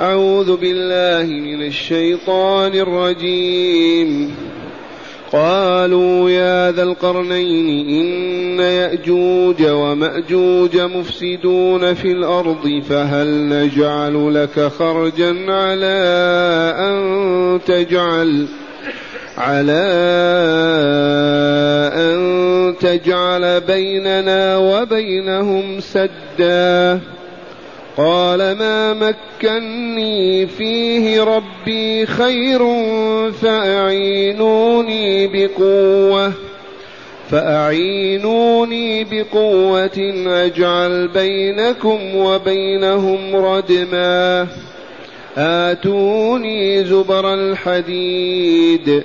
أعوذ بالله من الشيطان الرجيم. قالوا يا ذا القرنين إن يأجوج ومأجوج مفسدون في الأرض فهل نجعل لك خرجا على أن تجعل على أن تجعل بيننا وبينهم سدا؟ قال ما مكني فيه ربي خير فأعينوني بقوة فأعينوني بقوة أجعل بينكم وبينهم ردما آتوني زبر الحديد.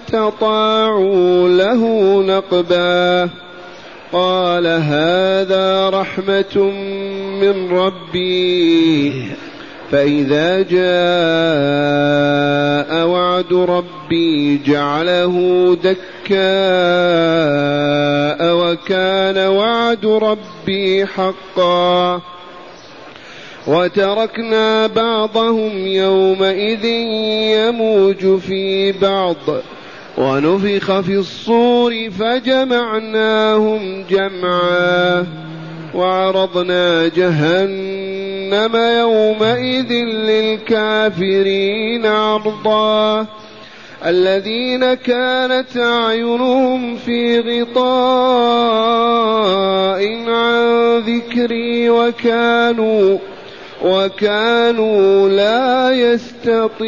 استطاعوا له نقبا. قال هذا رحمة من ربي. فإذا جاء وعد ربي جعله دكاء وكان وعد ربي حقا. وتركنا بعضهم يومئذ يموج في بعض. ونفخ في الصور فجمعناهم جمعا وعرضنا جهنم يومئذ للكافرين عرضا. الذين كانت أعينهم في غطاء عن ذكري وكانوا وكانوا لا يستطيعون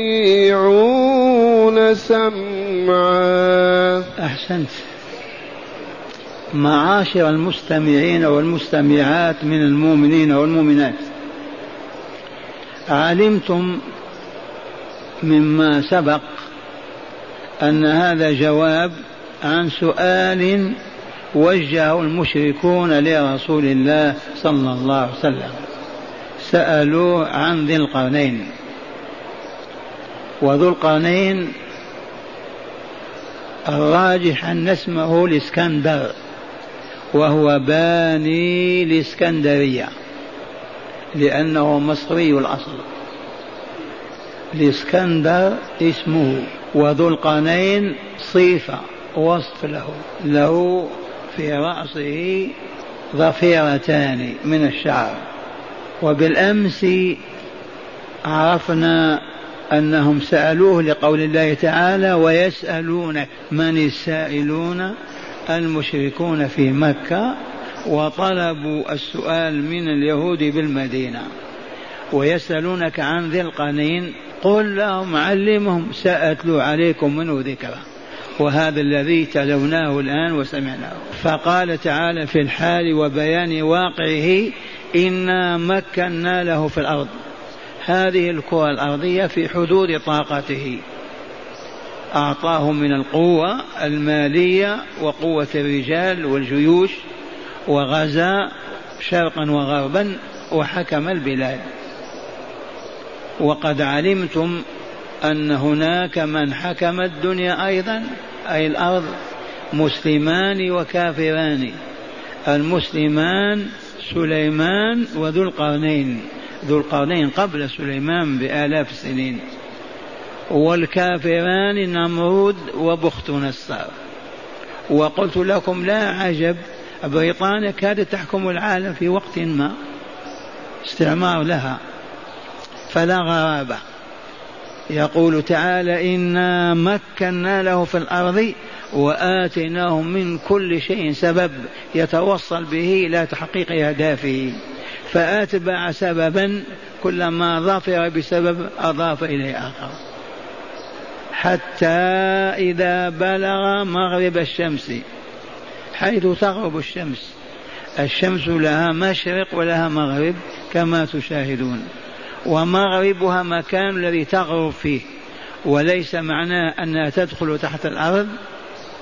سمعا. أحسنت. معاشر المستمعين والمستمعات من المؤمنين والمؤمنات. علمتم مما سبق أن هذا جواب عن سؤال وجهه المشركون لرسول الله صلى الله عليه وسلم. سالوه عن ذي القرنين. وذو القرنين الراجح أن اسمه الإسكندر وهو باني الإسكندرية لأنه مصري الأصل. الإسكندر اسمه وذو القرنين صيفة وصف له له في رأسه ضفيرتان من الشعر. وبالأمس عرفنا أنهم سألوه لقول الله تعالى ويسألونك من السائلون المشركون في مكة وطلبوا السؤال من اليهود بالمدينة ويسألونك عن ذي القنين قل لهم علمهم سأتلو عليكم منه ذكرا وهذا الذي تلوناه الآن وسمعناه. فقال تعالى في الحال وبيان واقعه إنا مكنا له في الأرض. هذه الكرة الأرضية في حدود طاقته. أعطاه من القوة المالية وقوة الرجال والجيوش وغزا شرقا وغربا وحكم البلاد. وقد علمتم أن هناك من حكم الدنيا أيضا أي الأرض مسلمان وكافران. المسلمان سليمان وذو القرنين. ذو القرنين قبل سليمان بآلاف السنين. والكافران نمرود وبخت نصار. وقلت لكم لا عجب بريطانيا كادت تحكم العالم في وقت ما. استعمار لها. فلا غرابة. يقول تعالى إنا مكنا له في الأرض وآتيناه من كل شيء سبب يتوصل به إلى تحقيق أهدافه. فأتبع سببا كلما ظفر بسبب أضاف إليه آخر. حتى إذا بلغ مغرب الشمس حيث تغرب الشمس. الشمس لها مشرق ولها مغرب كما تشاهدون. ومغربها مكان الذي تغرب فيه. وليس معناه أنها تدخل تحت الأرض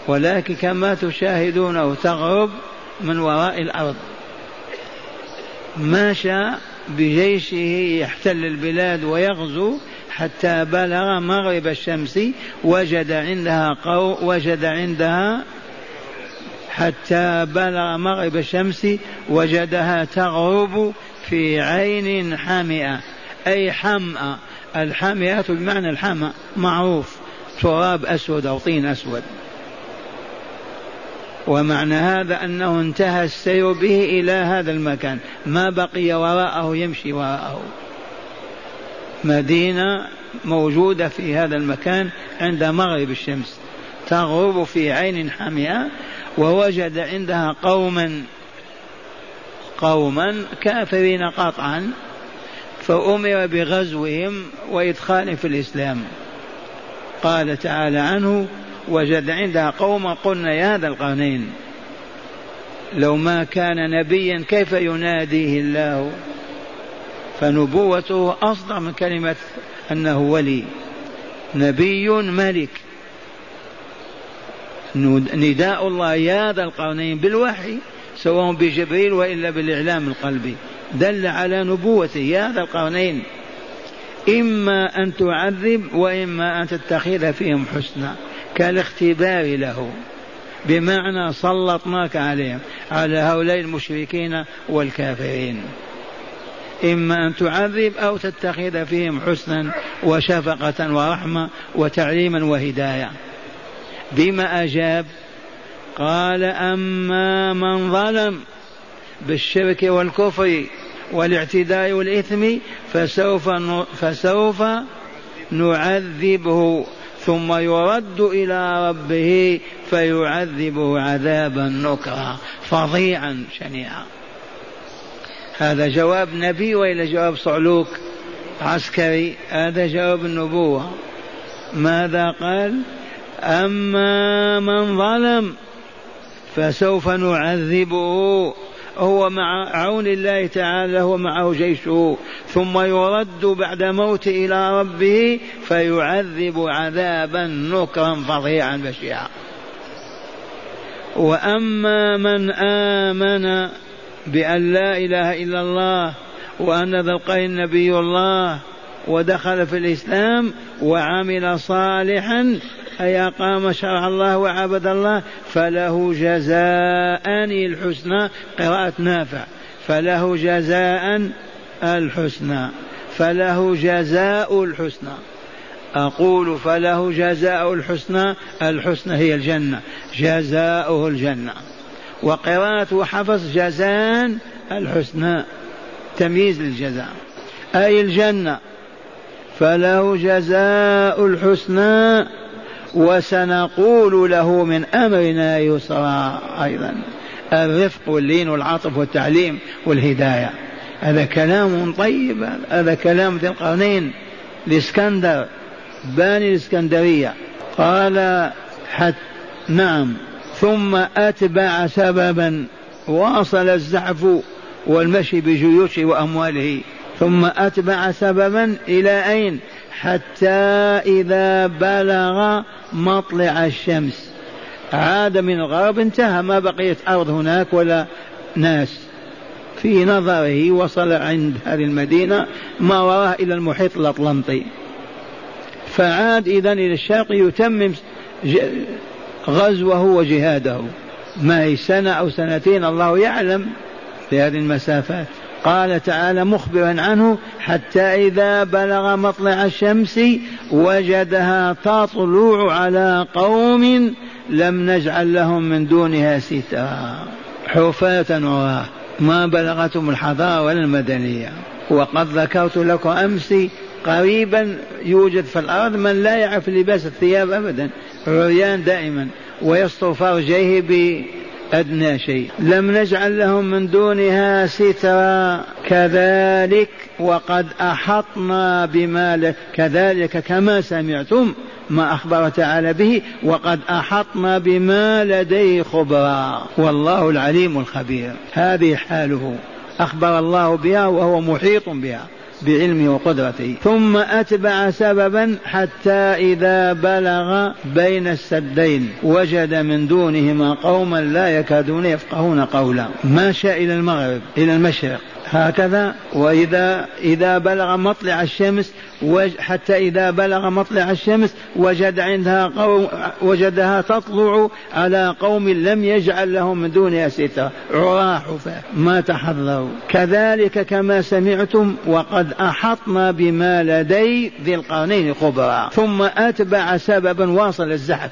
ولكن كما تشاهدونه تغرب من وراء الأرض. ماشى بجيشه يحتل البلاد ويغزو حتى بلغ مغرب الشمس وجد عندها قو وجد عندها حتى بلغ مغرب الشمس وجدها تغرب في عين حامئة أي حمأة الحامئة بمعنى الحمأ معروف. تراب أسود أو طين أسود. ومعنى هذا أنه انتهى السير به إلى هذا المكان. ما بقي وراءه يمشي وراءه. مدينة موجودة في هذا المكان عند مغرب الشمس. تغرب في عين حامئة ووجد عندها قوما قوما كافرين قطعا فأمر بغزوهم وإدخالهم في الإسلام. قال تعالى عنه وجد عندها قوما قلنا يا ذا القرنين لو ما كان نبيا كيف يناديه الله؟ فنبوته أصدق من كلمة أنه ولي نبي ملك. نداء الله يا ذا القرنين بالوحي سواء بجبريل وإلا بالإعلام القلبي. دل على نبوته يا ذا القرنين. إما أن تعذب وإما أن تتخذ فيهم حسنا. كالاختبار له بمعنى سلطناك عليهم على هؤلاء المشركين والكافرين. إما أن تعذب أو تتخذ فيهم حسنا وشفقة ورحمة وتعليما وهداية. بما أجاب قال أما من ظلم بالشرك والكفر والاعتداء والإثم فسوف فسوف نعذبه. ثم يرد إلى ربه فيعذبه عذابا نكرا فظيعا شنيعا. هذا جواب نبي وإلا جواب صعلوك عسكري؟ هذا جواب النبوة. ماذا قال؟ أما من ظلم فسوف نعذبه. هو مع عون الله تعالى هو معه جيشه. ثم يرد بعد موته إلى ربه فيعذب عذابا نكرا فظيعا بشعا وأما من آمن بأن لا إله إلا الله وأن ذا القين نبي الله ودخل في الإسلام وعمل صالحا أي أقام شرع الله وعبد الله فله جزاء الحسنى. قراءة نافع. فله جزاء الحسنى. فله جزاء الحسنى. أقول فله جزاء الحسنى. الحسنى هي الجنة. جزاؤه الجنة. وقراءة حفظ جزاء الحسنى. تمييز للجزاء. أي الجنة؟ فله جزاء الحسنى. وسنقول له من أمرنا يسرا أيضا. الرفق واللين والعطف والتعليم والهداية. هذا كلام طيب هذا كلام ذي القرنين الإسكندر باني الإسكندرية. قال حت نعم. ثم أتبع سببا واصل الزعف والمشي بجيوشه وأمواله. ثم أتبع سببا إلى أين؟ حتى إذا بلغ مطلع الشمس. عاد من الغرب انتهى ما بقيت أرض هناك ولا ناس. في نظره وصل عند هذه المدينة ما وراه إلى المحيط الأطلنطي. فعاد إذا إلى الشرق يتمم غزوه وجهاده. ما هي سنة أو سنتين الله يعلم. في هذه المسافات. قال تعالى مخبرا عنه حتى إذا بلغ مطلع الشمس وجدها تطلع على قوم لم نجعل لهم من دونها سترا. حفاة عراه ما بلغتهم الحضارة ولا المدنية. وقد ذكرت لكم أمس قريبا يوجد في الأرض من لا يعرف لباس الثياب أبدا. عريان دائما. ويسطر فرجيه أدنى شيء. لم نجعل لهم من دونها سترا. كذلك وقد أحطنا بما كذلك كما سمعتم ما أخبر تعالى به وقد أحطنا بما لديه خبرا. والله العليم الخبير. هذه حاله. أخبر الله بها وهو محيط بها. بعلمه وقدرته. ثم أتبع سببا حتى إذا بلغ بين السدين. وجد من دونهما قوما لا يكادون يفقهون قولا. ماشى إلى المغرب إلى المشرق. هكذا وإذا إذا بلغ مطلع الشمس حتى إذا بلغ مطلع الشمس وجد عندها قوم وجدها تطلع على قوم لم يجعل لهم من دونها سترة عراة حفاة ما تحضروا كذلك كما سمعتم وقد أحطنا بما لدي ذي القرنين خبرا ثم أتبع سببا واصل الزحف.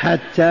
حتى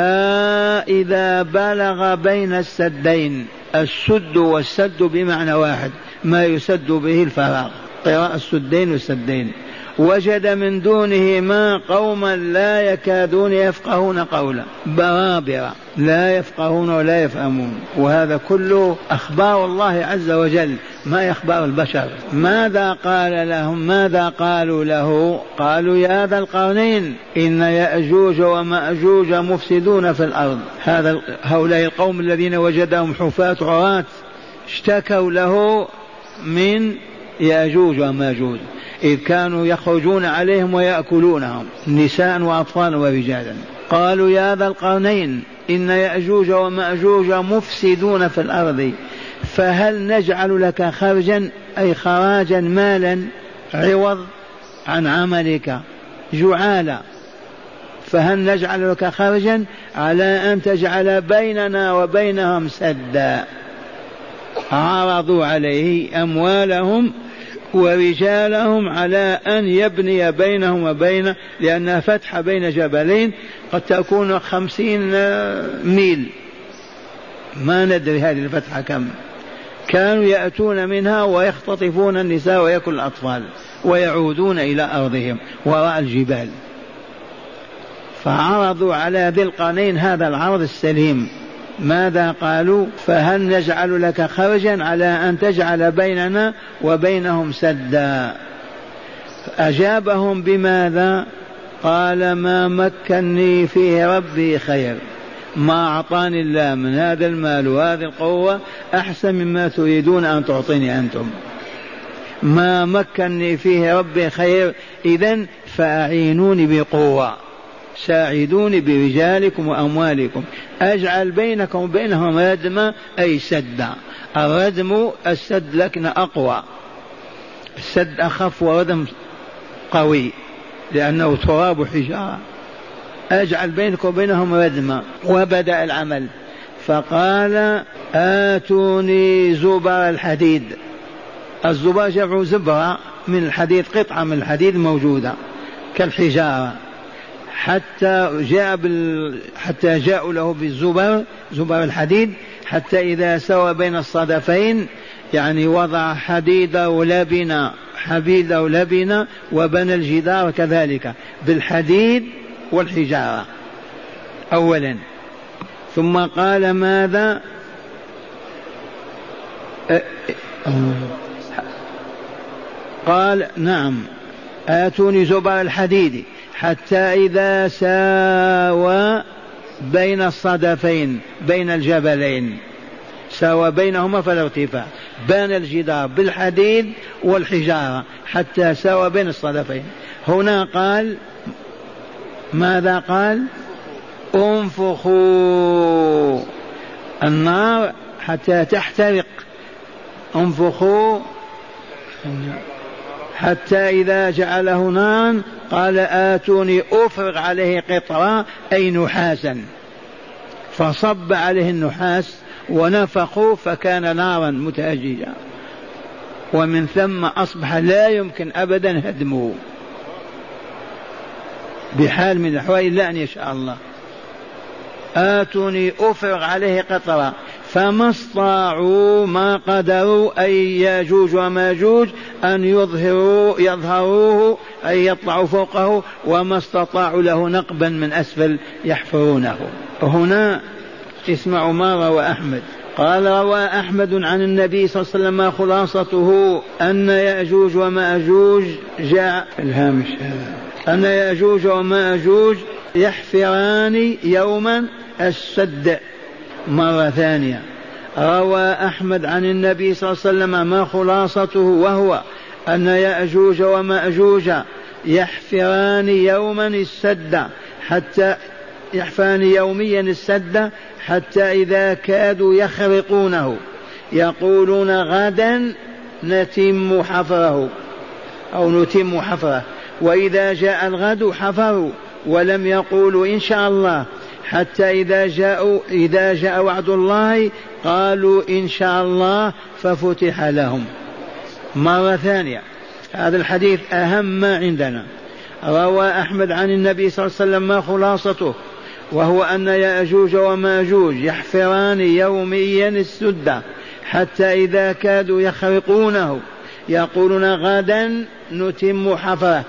إذا بلغ بين السدين السد والسد بمعنى واحد ما يسد به الفراغ. قراءة السدين والسدين. وجد من دونهما قوما لا يكادون يفقهون قولا. برابرة لا يفقهون ولا يفهمون. وهذا كله أخبار الله عز وجل. ما أخبار البشر؟ ماذا قال لهم؟ ماذا قالوا له؟ قالوا يا ذا القرنين إن يأجوج ومأجوج مفسدون في الأرض. هذا هؤلاء القوم الذين وجدهم حفاة عراة اشتكوا له من يأجوج ومأجوج. إذ كانوا يخرجون عليهم ويأكلونهم نساء وأطفال ورجالا. قالوا يا ذا القرنين إن يأجوج ومأجوج مفسدون في الأرض فهل نجعل لك خرجا؟ أي خراجا مالا؟ عوض عن عملك. جعالا. فهل نجعل لك خرجا؟ على أن تجعل بيننا وبينهم سدا. عرضوا عليه أموالهم ورجالهم على أن يبني بينهم وبين لأنها فتحة بين جبلين قد تكون خمسين ميل. ما ندري هذه الفتحة كم. كانوا يأتون منها ويختطفون النساء ويأكل الأطفال ويعودون إلى أرضهم وراء الجبال. فعرضوا على ذي القرنين هذا العرض السليم. ماذا قالوا؟ فهل نجعل لك خرجا على أن تجعل بيننا وبينهم سدا؟ أجابهم بماذا؟ قال ما مكني فيه ربي خير. ما أعطاني الله من هذا المال وهذه القوة أحسن مما تريدون أن تعطيني أنتم. ما مكني فيه ربي خير. اذا فأعينوني بقوة. ساعدوني برجالكم وأموالكم. أجعل بينكم وبينهم ردما أي سدا الردم السد لكن أقوى. السد أخف وردم قوي لأنه تراب حجارة أجعل بينكم وبينهم ردما وبدأ العمل. فقال آتوني زبر الحديد. الزبر جمع زبرة من الحديد قطعة من الحديد موجودة كالحجارة. حتى جاء بال... حتى جاءوا له بالزبر زبر الحديد حتى إذا سوى بين الصدفين يعني وضع حديد ولبن حديد ولبن وبنى الجدار كذلك بالحديد والحجارة أولا. ثم قال ماذا؟ قال نعم آتوني زبر الحديد. حتى إذا ساوى بين الصدفين بين الجبلين. ساوى بينهما فلا ارتفاع بان الجدار بالحديد والحجارة حتى ساوى بين الصدفين. هنا قال ماذا قال؟ انفخوا النار حتى تحترق. انفخوا حتى إذا جعله نارا قال آتوني أفرغ عليه قطرا أي نحاسا. فصب عليه النحاس ونفخوا فكان نارا متأججا. ومن ثم أصبح لا يمكن أبدا هدمه. بحال من الأحوال إلا أن يشاء الله. آتوني أفرغ عليه قطرا فما استطاعوا ما قدروا أي ياجوج وماجوج أن يظهروا يظهروه أي يطلعوا فوقه وما استطاعوا له نقبا من أسفل يحفرونه. هنا اسمعوا ما روى أحمد. قال روى أحمد عن النبي صلى الله عليه وسلم خلاصته أن يأجوج ومأجوج جاء الهامش أن يأجوج ومأجوج يحفران يوما السد مرة ثانية. روى أحمد عن النبي صلى الله عليه وسلم ما خلاصته وهو أن يأجوج ومأجوج يحفران يوما السد حتى يحفران يوميا السد حتى إذا كادوا يخرقونه. يقولون غدا نتم حفره أو نتم حفره. وإذا جاء الغد حفروا ولم يقولوا إن شاء الله. حتى إذا جاءوا إذا جاء وعد الله قالوا إن شاء الله ففتح لهم. مرة ثانية. هذا الحديث أهم ما عندنا. روى أحمد عن النبي صلى الله عليه وسلم ما خلاصته وهو أن يأجوج ومأجوج يحفران يوميا السدة حتى إذا كادوا يخرقونه. يقولون غدا نتم حفرة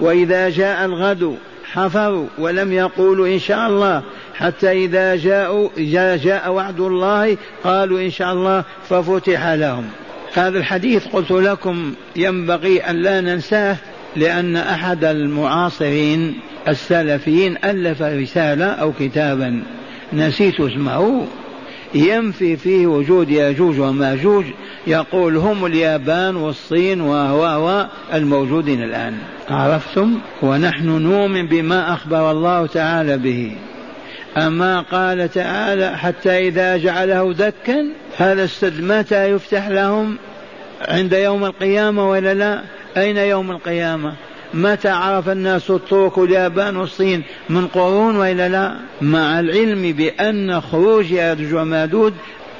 وإذا جاء الغد حفروا ولم يقولوا إن شاء الله حتى إذا جاءوا جاء, وعد الله قالوا إن شاء الله ففتح لهم. هذا الحديث قلت لكم ينبغي أن لا ننساه لأن أحد المعاصرين السلفيين ألف رسالة أو كتابا. نسيت اسمه. ينفي فيه وجود ياجوج وماجوج. يقول هم اليابان والصين و الموجودين الآن. عرفتم؟ ونحن نؤمن بما أخبر الله تعالى به. أما قال تعالى حتى إذا جعله دكا هذا السد متى يفتح لهم؟ عند يوم القيامة ولا لا؟ أين يوم القيامة؟ متى عرف الناس الطرق اليابان والصين؟ من قرون والا لا؟ مع العلم بأن خروج ياجوج وماجوج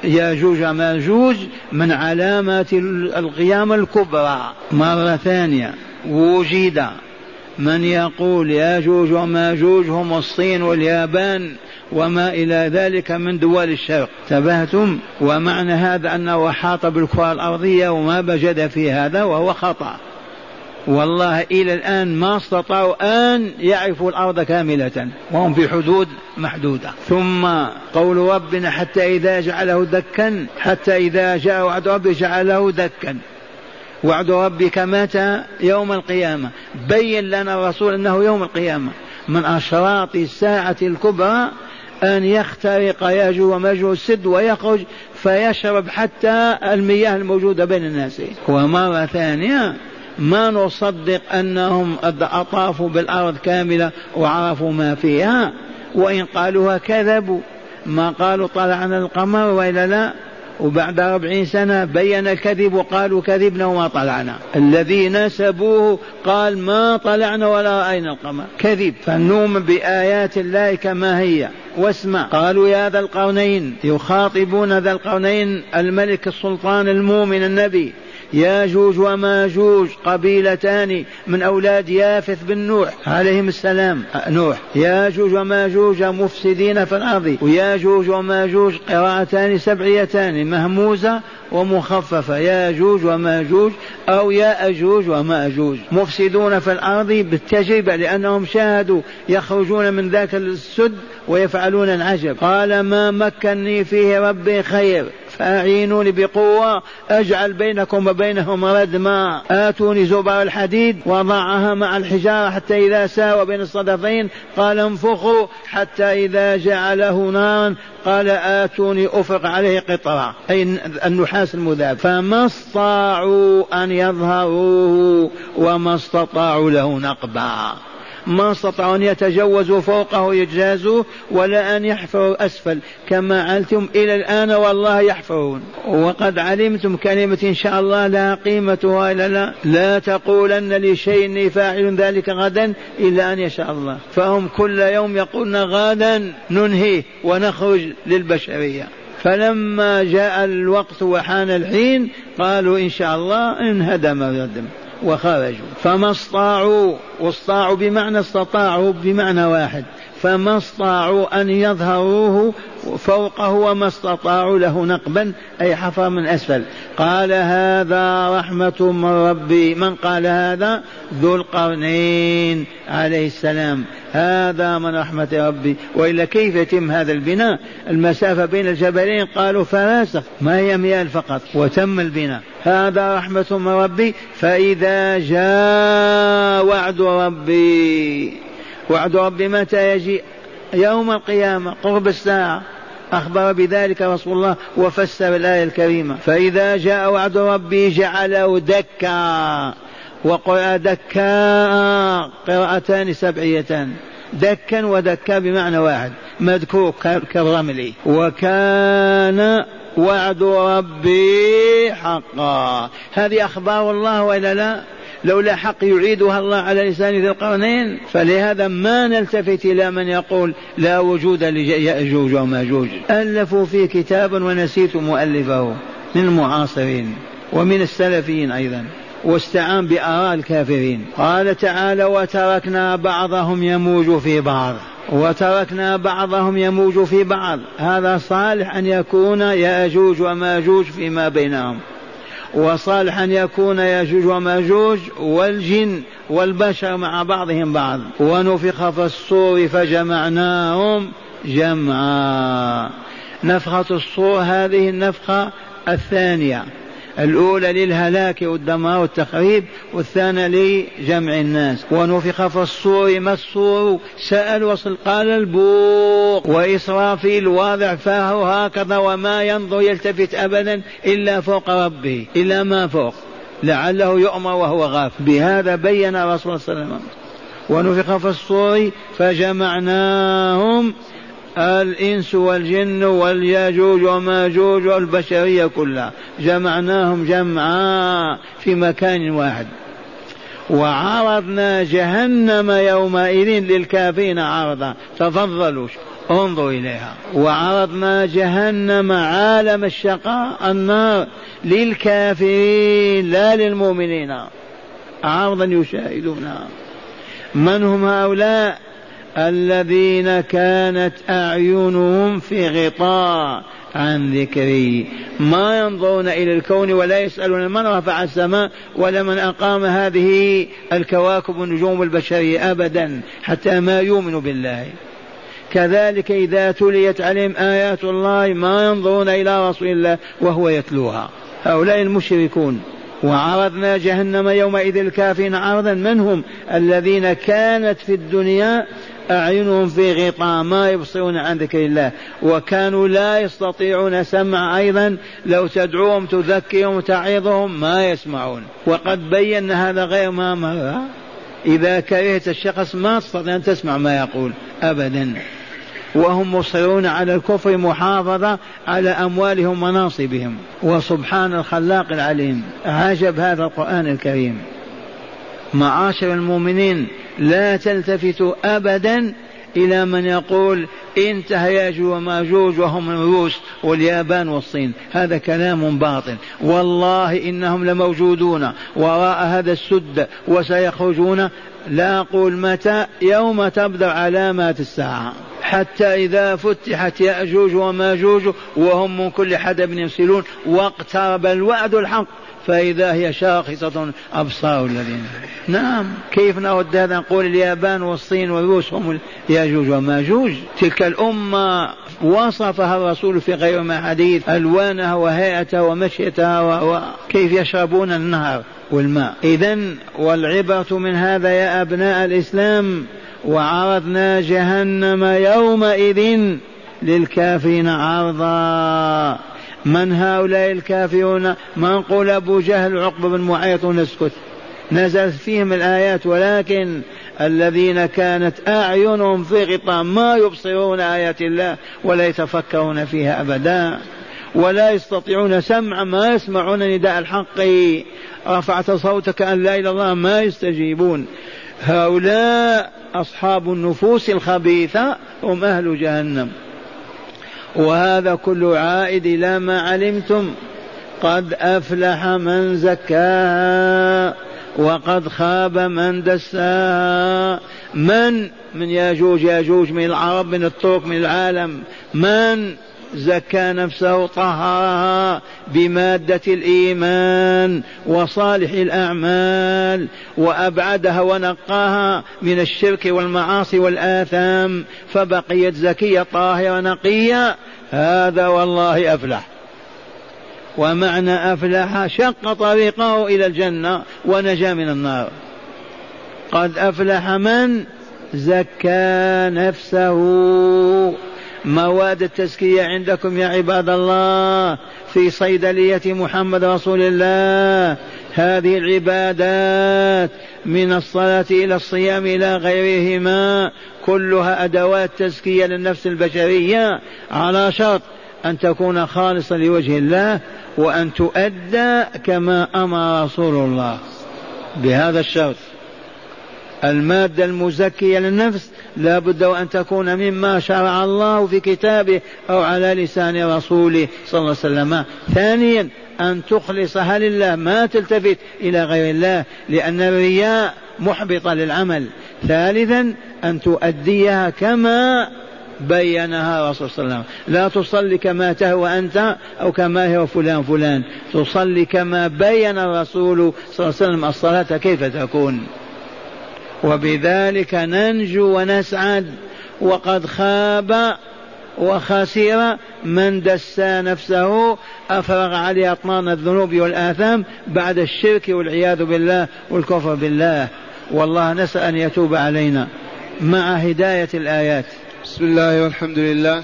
ياجوج وماجوج من علامات القيامة الكبرى. مرة ثانية. وجد. من يقول ياجوج وماجوج هم الصين واليابان وما إلى ذلك من دول الشرق. تبهتم ومعنى هذا أنه أحاط بالكرة الأرضية وما بجد في هذا وهو خطأ. والله إلى الآن ما استطاعوا أن يعرفوا الأرض كاملة وهم في حدود محدودة. ثم قول ربنا حتى إذا جعله دكا حتى إذا جاء وعد ربي جعله دكا. وعد ربك متى؟ يوم القيامة. بين لنا الرسول أنه يوم القيامة. من أشراط الساعة الكبرى أن يخترق ياجوج وماجوج السد ويخرج فيشرب حتى المياه الموجودة بين الناس. ومرة ثانية ما نصدق أنهم أطافوا بالأرض كاملة وعرفوا ما فيها وإن قالوها كذبوا. ما قالوا طلعنا القمر وإلا لا؟ وبعد أربعين سنة بين الكذب وقالوا كذبنا وما طلعنا. الذي نسبوه قال ما طلعنا ولا رأينا القمر. كذب. فنؤمن بآيات الله كما هي. واسمع. قالوا يا ذا القرنين. يخاطبون ذا القرنين الملك السلطان المؤمن النبي. ياجوج وماجوج قبيلتان من أولاد يافث بن نوح عليهم السلام. نوح. ياجوج وماجوج مفسدين في الأرض. وياجوج وماجوج قراءتان سبعيتان مهموزة ومخففة. ياجوج وماجوج أو يا أجوج وماجوج مفسدون في الأرض بالتجربة لأنهم شاهدوا يخرجون من ذاك السد ويفعلون العجب. قال ما مكني فيه ربي خير. فأعينوني بقوة أجعل بينكم وبينهم ردما. آتوني زبر الحديد وضعها مع الحجارة حتى إذا ساوى بين الصدفين. قال انفخوا حتى إذا جعله نارا. قال آتوني أفرق عليه قطرة. أي النحاس المذاب. فما استطاعوا أن يظهروه وما استطاعوا له نقبا. ما استطاعوا أن يتجوزوا فوقه يجازوا ولا أن يحفروا أسفل. كما علمتم إلى الآن والله يحفرون. وقد علمتم كلمة إن شاء الله لا قيمتها إلا لا. لا تقولن لشيء إني فاعل ذلك غدا إلا أن يشاء الله. فهم كل يوم يقولون غدا ننهي ونخرج للبشرية. فلما جاء الوقت وحان الحين قالوا إن شاء الله انهدم الردم. وخرجوا فما استطاعوا واستطاعوا بمعنى استطاعوا بمعنى واحد. فما استطاعوا أن يظهروه فوقه وما استطاعوا له نقبا أي حفر من أسفل. قال هذا رحمة من ربي. من قال هذا؟ ذو القرنين عليه السلام. هذا من رحمة ربي. وإلا كيف يتم هذا البناء؟ المسافة بين الجبلين قالوا فراسخ ما هي ميال فقط وتم البناء. هذا رحمة من ربي. فإذا جاء وعد ربي. وعد ربي متى يجي يوم القيامة؟ قرب الساعة. أخبر بذلك رسول الله وفسر الآية الكريمة. فإذا جاء وعد ربي جعله دكا. وقرأ دكاء قراءتان سبعيتان. دكا ودكا بمعنى واحد. مذكور كالرمل. وكان وعد ربي حقا. هذه أخبار الله وإلا لا؟ لولا حق يعيدها الله على لسان ذي القرنين فلهذا ما نلتفت إلى من يقول لا وجود ليأجوج ومأجوج. ألفوا في كتاب ونسيت مؤلفه من المعاصرين ومن السلفيين أيضا واستعان بآراء الكافرين. قال تعالى وتركنا بعضهم يموج في بعض. وتركنا بعضهم يموج في بعض. هذا صالح أن يكون يأجوج ومأجوج فيما بينهم. وصالح أن يكون ياجوج وماجوج والجن والبشر مع بعضهم بعض. ونفخ في الصور فجمعناهم جمعا. نفخة الصور هذه النفخة الثانية. الأولى للهلاك والدمار والتخريب والثانية لجمع الناس. ونفخ في الصور ما الصور؟ سأل وصل قال البوق. وإسرافيل واضع فاه هكذا وما ينظر يلتفت أبدا إلا فوق ربه إلا ما فوق. لعله يؤمر وهو غاف بهذا بين رسول الله صلى الله عليه وسلم. ونفخ في الصور فجمعناهم. الإنس والجن والياجوج وماجوج والبشرية كلها. جمعناهم جمعا في مكان واحد. وعرضنا جهنم يومئذ للكافرين عرضا. تفضلوا انظروا إليها. وعرضنا جهنم عالم الشقاء النار للكافرين لا للمؤمنين. عرضا يشاهدونها. من هم هؤلاء؟ الذين كانت أعينهم في غطاء عن ذكري. ما ينظرون إلى الكون ولا يسألون من رفع السماء ولا من أقام هذه الكواكب والنجوم البشرية أبدا حتى ما يؤمنوا بالله. كذلك إذا تليت عليهم آيات الله ما ينظرون إلى رسول الله وهو يتلوها. هؤلاء المشركون. وعرضنا جهنم يومئذ الكافرين عرضا. من هم؟ الذين كانت في الدنيا أعينهم في غطاء ما يبصرون عن ذكر الله. وكانوا لا يستطيعون سمع أيضا. لو تدعوهم تذكرهم تعظهم ما يسمعون. وقد بينا هذا غير ما مر. إذا كرهت الشخص ما تستطيع أن تسمع ما يقول. أبدا. وهم مصرون على الكفر محافظة على أموالهم ومناصبهم وسبحان الخلاق العليم. عجب هذا القرآن الكريم. معاشر المؤمنين لا تلتفتوا أبدا إلى من يقول انتهى ياجوج وماجوج وهم الروس واليابان والصين. هذا كلام باطل. والله إنهم لموجودون. وراء هذا السد وسيخرجون. لا أقول متى يوم تبدأ علامات الساعة. حتى إذا فتحت يأجوج وماجوج وهم من كل حدب يصلون واقترب الوعد الحق. فإذا هي شاخصة أبصار الذين. نعم كيف نرد هذا؟ نقول اليابان والصين والروس هم ياجوج وماجوج تلك الأمة وصفها الرسول في غير ما حديث ألوانها وهيئتها ومشيتها وكيف يشربون النهر والماء. إذا والعبرة من هذا يا أبناء الإسلام وعرضنا جهنم يومئذ للكافرين عرضا. من هؤلاء الكافرون ما نقول أبو جهل عقبة بن معيط ونسكت نزلت فيهم الآيات ولكن الذين كانت أعينهم في غطاء ما يبصرون آيات الله ولا يتفكرون فيها أبدا ولا يستطيعون سمع ما يسمعون نداء الحق. رفعت صوتك أن لا إله إلا الله ما يستجيبون. هؤلاء أصحاب النفوس الخبيثة هم أهل جهنم. وهذا كله عائد إلى ما علمتم. قد أفلح من زكاها وقد خاب من دساها من من ياجوج؟ ياجوج من العرب من الترك من العالم. من زكى نفسه طهرها بمادة الإيمان وصالح الأعمال وأبعدها ونقاها من الشرك والمعاصي والآثام فبقيت زكية طاهرة نقية. هذا والله أفلح. ومعنى أفلح شق طريقه إلى الجنة ونجا من النار. قد أفلح من؟ زكى نفسه. مواد التزكية عندكم يا عباد الله في صيدلية محمد رسول الله. هذه العبادات من الصلاة إلى الصيام إلى غيرهما كلها أدوات تزكية للنفس البشرية على شرط أن تكون خالصة لوجه الله وأن تؤدى كما أمر رسول الله. بهذا الشرط. المادة المزكية للنفس لا بد وأن تكون مما شرع الله في كتابه أو على لسان رسوله صلى الله عليه وسلم. ثانيا أن تخلصها لله ما تلتفت إلى غير الله لأن الرياء محبطة للعمل. ثالثا أن تؤديها كما بينها رسول صلى الله عليه وسلم. لا تصلي كما تهوى أنت أو كما هو فلان فلان. تصلي كما بين الرسول صلى الله عليه وسلم الصلاة كيف تكون. وبذلك ننجو ونسعد وقد خاب وخسر من دسى نفسه أفرغ عليه أطنان الذنوب والآثام بعد الشرك والعياذ بالله والكفر بالله. والله نسأل أن يتوب علينا مع هداية الآيات. بسم الله والحمد لله.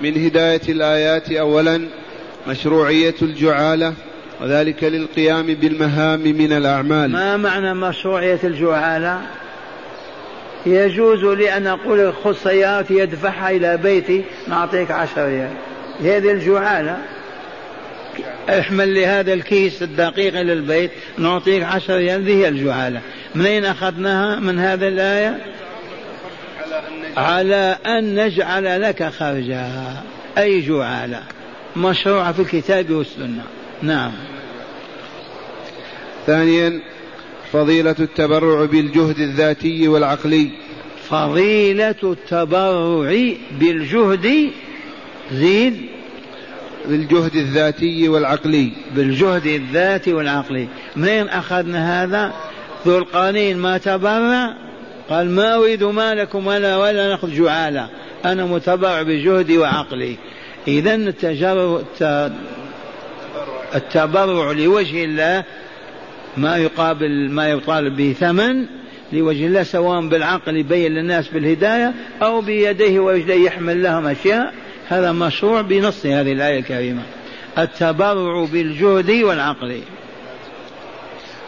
من هداية الآيات أولا مشروعية الجعالة وذلك للقيام بالمهام من الأعمال. ما معنى مشروعية الجعالة؟ يجوز لي أن أقول خذ سيارتي يدفعها إلى بيتي نعطيك عشر ريال. هذه الجعالة احمل لي هذا الكيس الدقيق إلى البيت نعطيك عشر ريال هذه هي الجعالة منين أخذناها؟ من هذه الآية؟ على أن نجعل لك خرجها أي جعالة مشروعة في الكتاب والسنة. نعم. ثانيا فضيلة التبرع بالجهد الذاتي والعقلي. فضيلة التبرع بالجهد زيد بالجهد الذاتي والعقلي. بالجهد الذاتي والعقلي. منين أخذنا هذا؟ ذو القرنين ما تبرع قال ما أريد مالكم ولا ولا نأخذ جعالة أنا متبرع بجهدي وعقلي. إذا التبرع لوجه الله ما يقابل ما يطالب به ثمن لوجه الله سواء بالعقل يبين للناس بالهداية أو بيديه ورجليه يحمل لهم أشياء. هذا مشروع بنص هذه الآية الكريمة. التبرع بالجهد والعقل.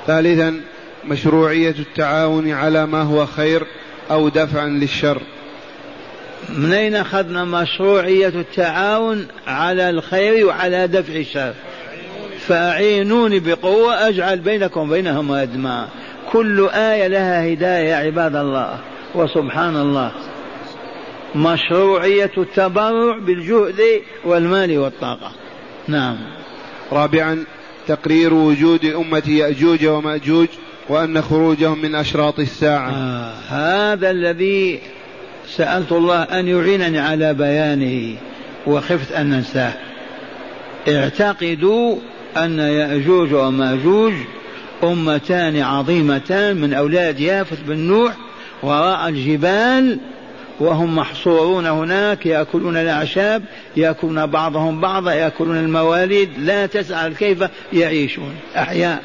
ثالثا مشروعية التعاون على ما هو خير أو دفعا للشر. من أين أخذنا مشروعية التعاون على الخير وعلى دفع الشر؟ فأعينوني بقوة أجعل بينكم وبينهم ردما كل آية لها هداية يا عباد الله وسبحان الله. مشروعية التبرع بالجهد والمال والطاقة. نعم. رابعا تقرير وجود أمة يأجوج ومأجوج وأن خروجهم من أشراط الساعة. آه هذا الذي سألت الله أن يعينني على بيانه وخفت أن ننساه اعتقدوا أن يأجوج ومأجوج أمتان عظيمتان من أولاد يافث بن نوح وراء الجبال وهم محصورون هناك يأكلون الأعشاب يأكلون بعضهم بعضا يأكلون المواليد لا تسأل كيف يعيشون أحياء.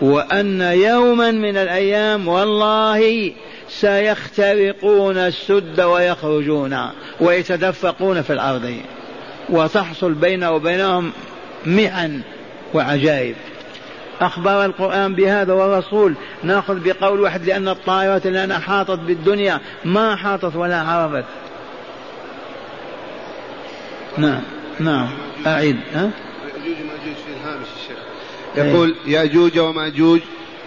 وأن يوما من الأيام والله سيخترقون السد ويخرجون ويتدفقون في الأرض. وتحصل بينه وبينهم محن وعجائب. أخبر القرآن بهذا والرسول نأخذ بقول واحد لأن الطائرات الآن أحاطت بالدنيا ما أحاطت ولا عرفت نعم نعم أعيد ها؟ يأجوج ومأجوج في الهامش الشيخ يقول يأجوج ومأجوج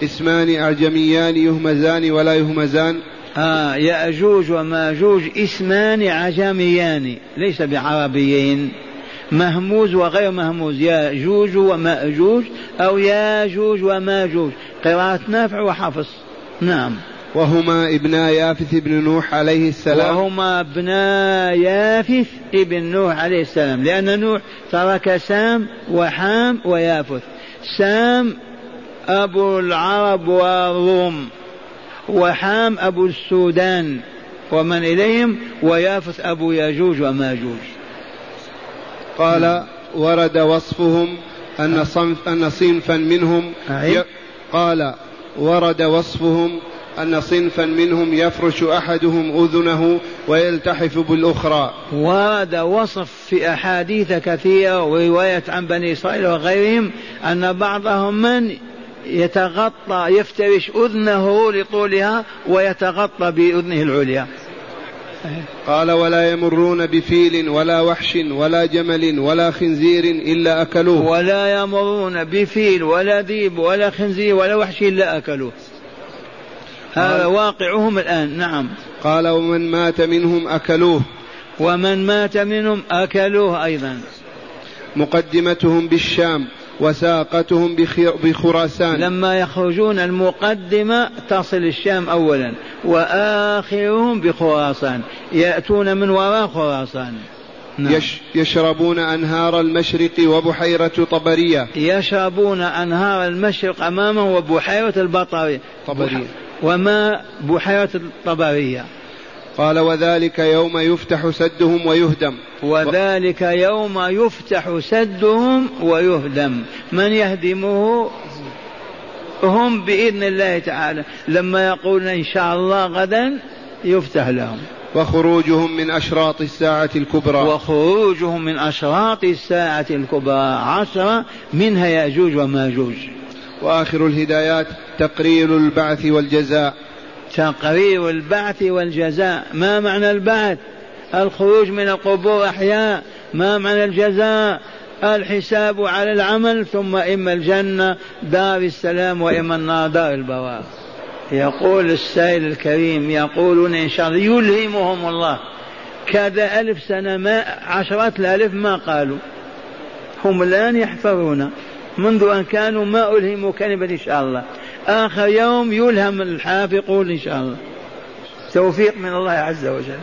اسمان أعجميان يهمزان ولا يهمزان. آه يأجوج ومأجوج اسمان عجميان ليس بعربيين. مهموز وغير مهموز ياجوج ومأجوج أو ياجوج وماجوج. قراءة نافع وحفص نعم. وهما ابنا يافث بن نوح عليه السلام. وهما ابنا يافث ابن نوح عليه السلام. لأن نوح ترك سام وحام ويافث. سام أبو العرب والروم وحام أبو السودان ومن إليهم؟ ويافث أبو ياجوج وماجوج. قال ورد وصفهم أن صنف أن صنفا منهم. قال ورد وصفهم أن صنفا منهم يفرش أحدهم أذنه ويلتحف بالأخرى. ورد وصف في أحاديث كثيرة ورواية عن بني إسرائيل وغيرهم أن بعضهم من يتغطى يفترش أذنه لطولها ويتغطى بأذنه العليا. قال ولا يمرون بفيل ولا وحش ولا جمل ولا خنزير إلا أكلوه. ولا يمرون بفيل ولا ذيب ولا خنزير ولا وحش إلا أكلوه. هذا واقعهم الآن نعم. قال ومن مات منهم أكلوه. ومن مات منهم أكلوه أيضا. مقدمتهم بالشام. وساقتهم بخراسان. لما يخرجون المقدمة تصل الشام أولا وآخرهم بخراسان. يأتون من وراء خراسان. نعم. يش يشربون أنهار المشرق وبحيرة طبرية. يشربون أنهار المشرق أمامه وبحيرة البطرية طبرية. وما بحيرة الطبرية. قال وذلك يوم يفتح سدهم ويهدم. وذلك يوم يفتح سدهم ويهدم. من يهدمه؟ هم بإذن الله تعالى. لما يقولون إن شاء الله غدا يفتح لهم. وخروجهم من أشراط الساعة الكبرى. وخروجهم من أشراط الساعة الكبرى. عشرة منها يأجوج ومأجوج. وآخر الهدايات تقرير البعث والجزاء. تقرير البعث والجزاء. ما معنى البعث؟ الخروج من القبور أحياء. ما معنى الجزاء؟ الحساب على العمل ثم إما الجنة دار السلام وإما النار دار البوار يقول السائل الكريم يقولون إن شاء الله يلهمهم الله. كذا ألف سنة ما عشرات الألف ما قالوا. هم الآن يحفرون. منذ أن كانوا ما ألهموا كلمة إن شاء الله. آخر يوم يلهم الحافظ يقول إن شاء الله. توفيق من الله عز وجل.